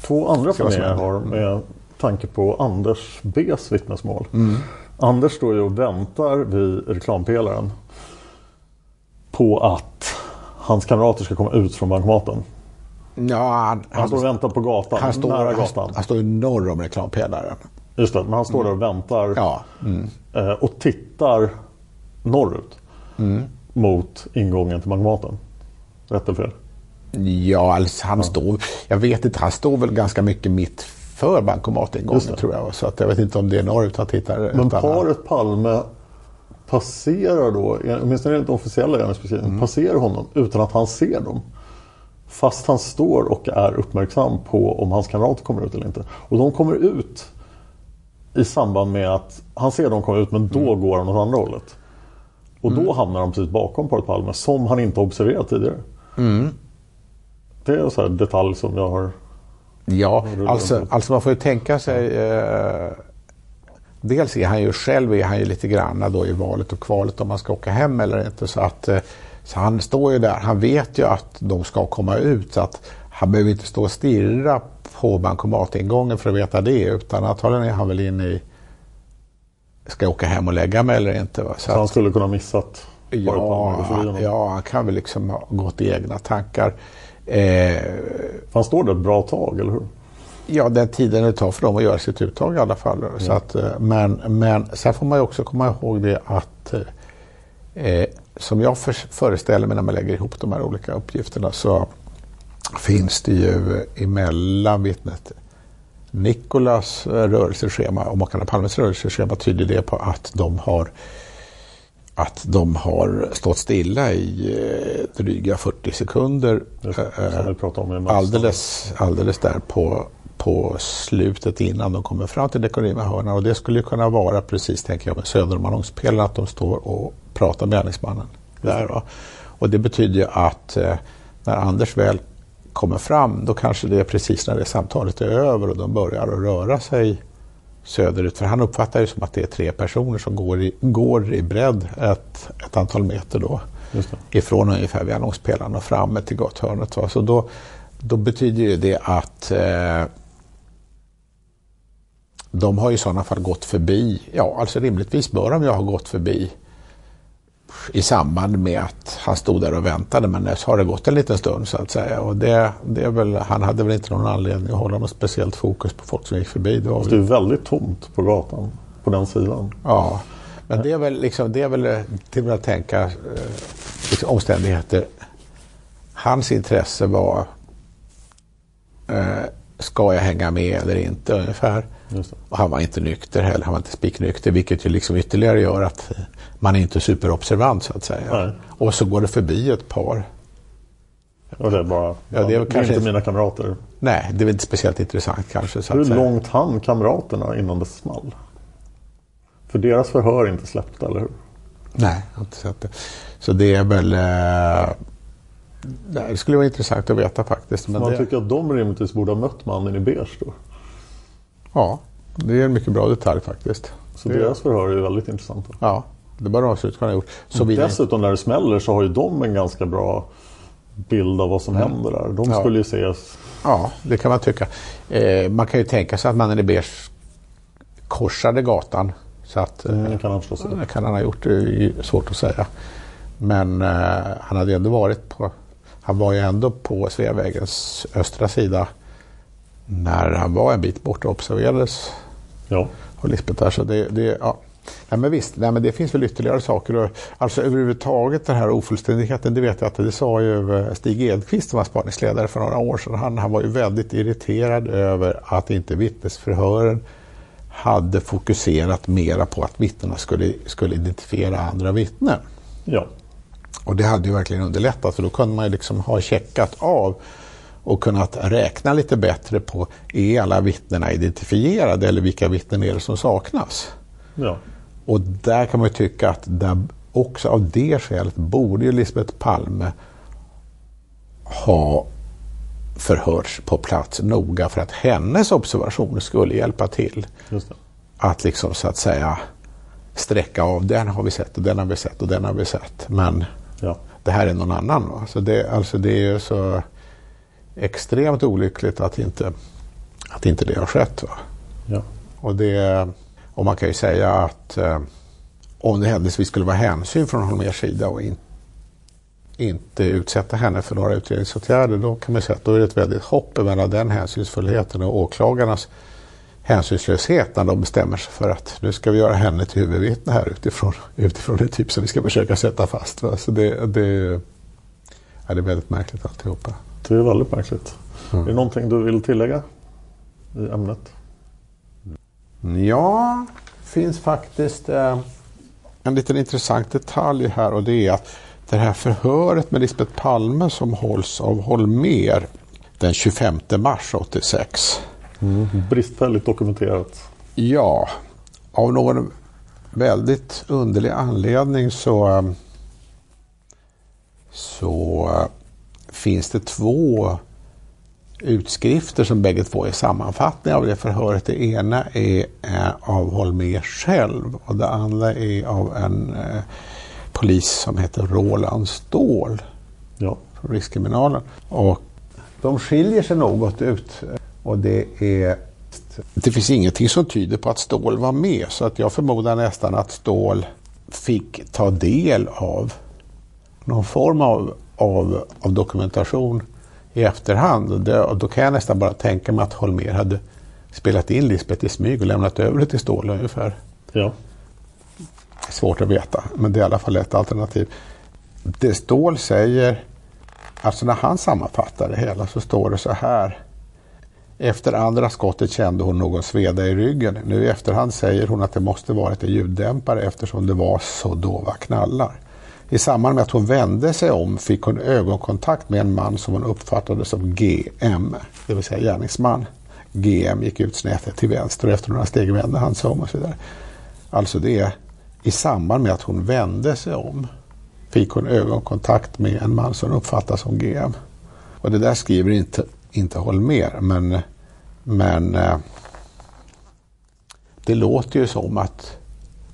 Två andra funderingar jag har med tanke på Anders B's vittnesmål. Mm. Anders står ju och väntar vid reklampelaren på att hans kamrater ska komma ut från bankomaten. Ja, han, han står och väntar på gatan, han står, nära gatan. Han, han står norr om reklampelaren. Just det, men han står mm. där och väntar ja. mm. Eh, och tittar norrut mm. mot ingången till bankomaten. Rätt eller fel? Ja, alltså han ja. står, jag vet inte, han står väl ganska mycket mitt för bankomatingången tror jag. Så att jag vet inte om det är norrut han tittar. Men paret Palme passerar då, åtminstone enligt officiella gärningsbeskrivningen, mm. passerar honom utan att han ser dem. Fast han står och är uppmärksam på om hans kamrater kommer ut eller inte. Och de kommer ut i samband med att han ser dem komma ut men då mm. går han åt andra hållet. Och mm. då hamnar han precis bakom paret Palme som han inte observerat tidigare. Mm. Det är en sån här detalj som jag har... Ja, alltså, alltså man får ju tänka sig eh, Dels är han ju själv är han ju lite grann då i valet och kvalet om man ska åka hem eller inte. Så att eh, Så han står ju där, han vet ju att de ska komma ut så att han behöver inte stå och stirra på bankomatingången för att veta det utan antagligen är han väl inne i Ska jag åka hem och lägga mig eller inte? Va? Så, så han skulle kunna missat Ja, ja, han kan väl liksom ha gått i egna tankar. Eh, han står där ett bra tag, eller hur? Ja, den tiden det tar för dem att göra sitt uttag i alla fall. Ja. Så att, eh, men, men sen får man ju också komma ihåg det att eh, som jag för, föreställer mig när man lägger ihop de här olika uppgifterna så finns det ju emellan vittnet Nikolas rörelseschema och makarna Palmes rörelseschema tyder det på att de har att de har stått stilla i eh, dryga 40 sekunder. Eh, alldeles, alldeles där på, på slutet innan de kommer fram till Dekorima-hörnan. Och det skulle kunna vara precis, tänker jag, med söder om annonspelaren, att de står och pratar med gärningsmannen. Där, va? Och det betyder ju att eh, när Anders väl kommer fram, då kanske det är precis när det samtalet är över och de börjar att röra sig söderut. För han uppfattar ju som att det är tre personer som går i, går i bredd ett, ett antal meter då. Ifrån ungefär vid annonspelaren och framme till gathörnet. Så då, då betyder ju det att eh, de har i sådana fall gått förbi, ja alltså rimligtvis bör de ju ha gått förbi i samband med att han stod där och väntade men så har det gått en liten stund så att säga. Och det, det är väl, han hade väl inte någon anledning att hålla något speciellt fokus på folk som gick förbi. Det, var det är väldigt tomt på gatan på den sidan. Ja, men det är väl, liksom, det är väl till att tänka eh, liksom, omständigheter. Hans intresse var eh, ska jag hänga med eller inte ungefär. Och han var inte nykter heller, han var inte spiknykter vilket ju liksom ytterligare gör att man är inte superobservant så att säga. Nej. Och så går det förbi ett par. Och det är bara, ja, det är, det är inte mina kamrater. Nej, det är inte speciellt intressant kanske. Så Hur långt hann kamraterna innan det small? För deras förhör är inte släppta, eller hur? Nej, jag har inte sett det. Så det är väl... Eh, det skulle vara intressant att veta faktiskt. Men man det... tycker att de rimligtvis borde ha mött mannen i beige då? Ja, det är en mycket bra detalj faktiskt. Så det deras förhör är väldigt intressanta. Ja, det bör de absolut kunna ha gjort. Så Dessutom när det smäller så har ju de en ganska bra bild av vad som mm. händer där. De ja. skulle ju ses. Ja, det kan man tycka. Eh, man kan ju tänka sig att mannen i beige korsade gatan. Så att, mm, det kan han förstås Det kan han ha gjort, det är svårt att säga. Men eh, han hade ändå varit på, han var ju ändå på Sveavägens östra sida när han var en bit bort och observerades. Ja. Och Lisbeth där, så det, det, ja. Nej, men visst, nej, men det finns väl ytterligare saker. Alltså överhuvudtaget den här ofullständigheten, det vet jag att det sa ju eh, Stig Edqvist som var spaningsledare för några år sedan. Han, han var ju väldigt irriterad över att inte vittnesförhören hade fokuserat mera på att vittnena skulle, skulle identifiera andra vittnen. Ja. Och det hade ju verkligen underlättat för då kunde man ju liksom ha checkat av och kunnat räkna lite bättre på är alla vittnena identifierade eller vilka vittnen är det som saknas? Ja. Och där kan man ju tycka att där också av det skälet borde ju Lisbeth Palme ha förhörts på plats noga för att hennes observationer skulle hjälpa till. Att liksom så att säga sträcka av den har vi sett och den har vi sett och den har vi sett. Men ja. det här är någon annan. Va? Så det, alltså det är så extremt olyckligt att inte, att inte det har skett. Ja. Och, det, och man kan ju säga att eh, om det händelsevis skulle vara hänsyn från Holmérs sida och in, inte utsätta henne för några utredningsåtgärder då kan man säga att då är det ett väldigt hopp mellan den hänsynsfullheten och åklagarnas hänsynslöshet när de bestämmer sig för att nu ska vi göra henne till huvudvittne här utifrån, utifrån det typ som vi ska försöka sätta fast. Va? Så det, det, ja, det är väldigt märkligt alltihopa. Det är väldigt märkligt. Mm. Är det någonting du vill tillägga i ämnet? Ja, finns faktiskt eh, en liten intressant detalj här och det är att det här förhöret med Lisbeth Palme som hålls av Holmer den 25 mars 86. Mm, bristfälligt dokumenterat. Ja, av någon väldigt underlig anledning så, eh, så finns det två utskrifter som bägge två är sammanfattningar av det förhöret. Det ena är av Holmér själv och det andra är av en eh, polis som heter Roland Ståhl. Ja. Från Rikskriminalen. Och de skiljer sig något ut. Och det är det finns ingenting som tyder på att Ståhl var med så att jag förmodar nästan att Ståhl fick ta del av någon form av, av, av dokumentation i efterhand. Det, och då kan jag nästan bara tänka mig att Holmer hade spelat in Lisbeth i smyg och lämnat över det till Ståhl ungefär. Ja. Svårt att veta, men det är i alla fall ett alternativ. Det Ståhl säger, alltså när han sammanfattar det hela så står det så här. Efter andra skottet kände hon någon sveda i ryggen. Nu i efterhand säger hon att det måste varit en ljuddämpare eftersom det var så dova knallar. I samband med att hon vände sig om fick hon ögonkontakt med en man som hon uppfattade som GM, det vill säga gärningsman. GM gick ut snett till vänster och efter några steg vände han sig om och så vidare. Alltså det är i samband med att hon vände sig om fick hon ögonkontakt med en man som uppfattas som GM. Och det där skriver inte, inte Holmer, men, men eh, det låter ju som att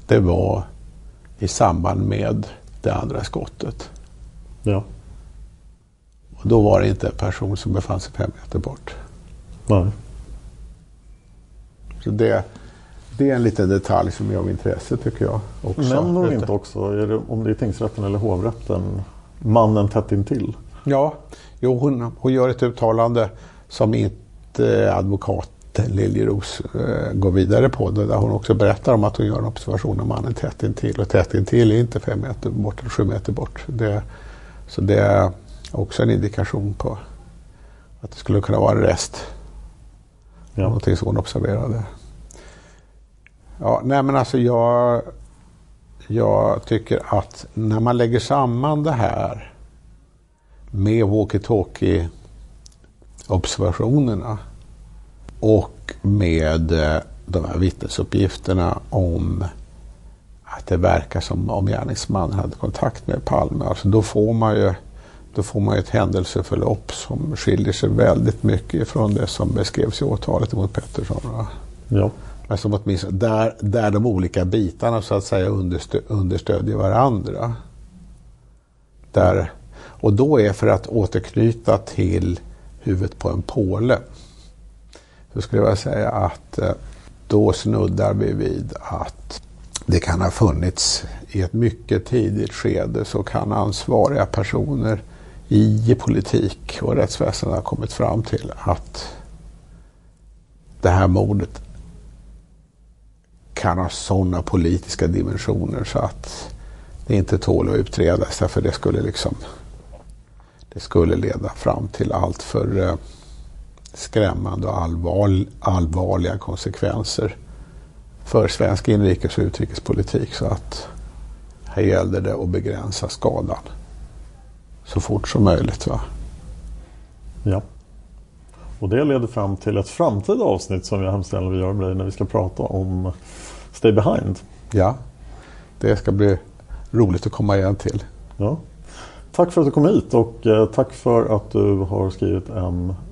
det var i samband med det andra skottet. Ja. Och då var det inte en person som befann sig fem meter bort. Nej. Så det, det är en liten detalj som är av intresse tycker jag. Också. Nämner hon inte också, är det, om det är tingsrätten eller hovrätten, mannen tätt intill? Ja, jo, hon, hon gör ett uttalande som inte advokaten Liljeros eh, går vidare på. Där hon också berättar om att hon gör en observation av mannen tätt intill. Och tätt intill är inte fem meter bort eller sju meter bort. Det, så det är också en indikation på att det skulle kunna vara en rest. Ja. Någonting som hon observerade. Ja, nej men alltså jag, jag tycker att när man lägger samman det här med walkie-talkie observationerna och med eh, de här vittnesuppgifterna om att det verkar som om gärningsmannen hade kontakt med Palme. Alltså då får man ju då får man ett händelseförlopp som skiljer sig väldigt mycket från det som beskrevs i åtalet mot Pettersson. Ja. Som åtminstone där, där de olika bitarna så att säga understö understödjer varandra. Där, och då är för att återknyta till huvudet på en påle. Så skulle jag säga att eh, då snuddar vi vid att det kan ha funnits i ett mycket tidigt skede så kan ansvariga personer i politik och rättsväsendet ha kommit fram till att det här mordet kan ha sådana politiska dimensioner så att det inte tål att utredas. Därför det skulle liksom det skulle leda fram till allt för eh, skrämmande och allvar, allvarliga konsekvenser för svensk inrikes och utrikespolitik. Så att här gällde det att begränsa skadan så fort som möjligt. Va? Ja. Och det leder fram till ett framtida avsnitt som jag hemskt gärna vill göra med dig när vi ska prata om Stay Behind. Ja, det ska bli roligt att komma igen till. Ja. Tack för att du kom hit och eh, tack för att du har skrivit en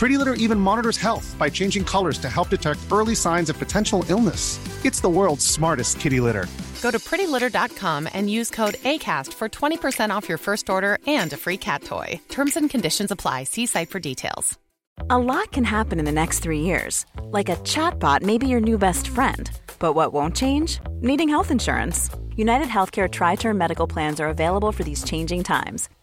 Pretty Litter even monitors health by changing colors to help detect early signs of potential illness. It's the world's smartest kitty litter. Go to prettylitter.com and use code ACAST for 20% off your first order and a free cat toy. Terms and conditions apply. See site for details. A lot can happen in the next three years. Like a chatbot may be your new best friend. But what won't change? Needing health insurance. United Healthcare Tri Term Medical Plans are available for these changing times.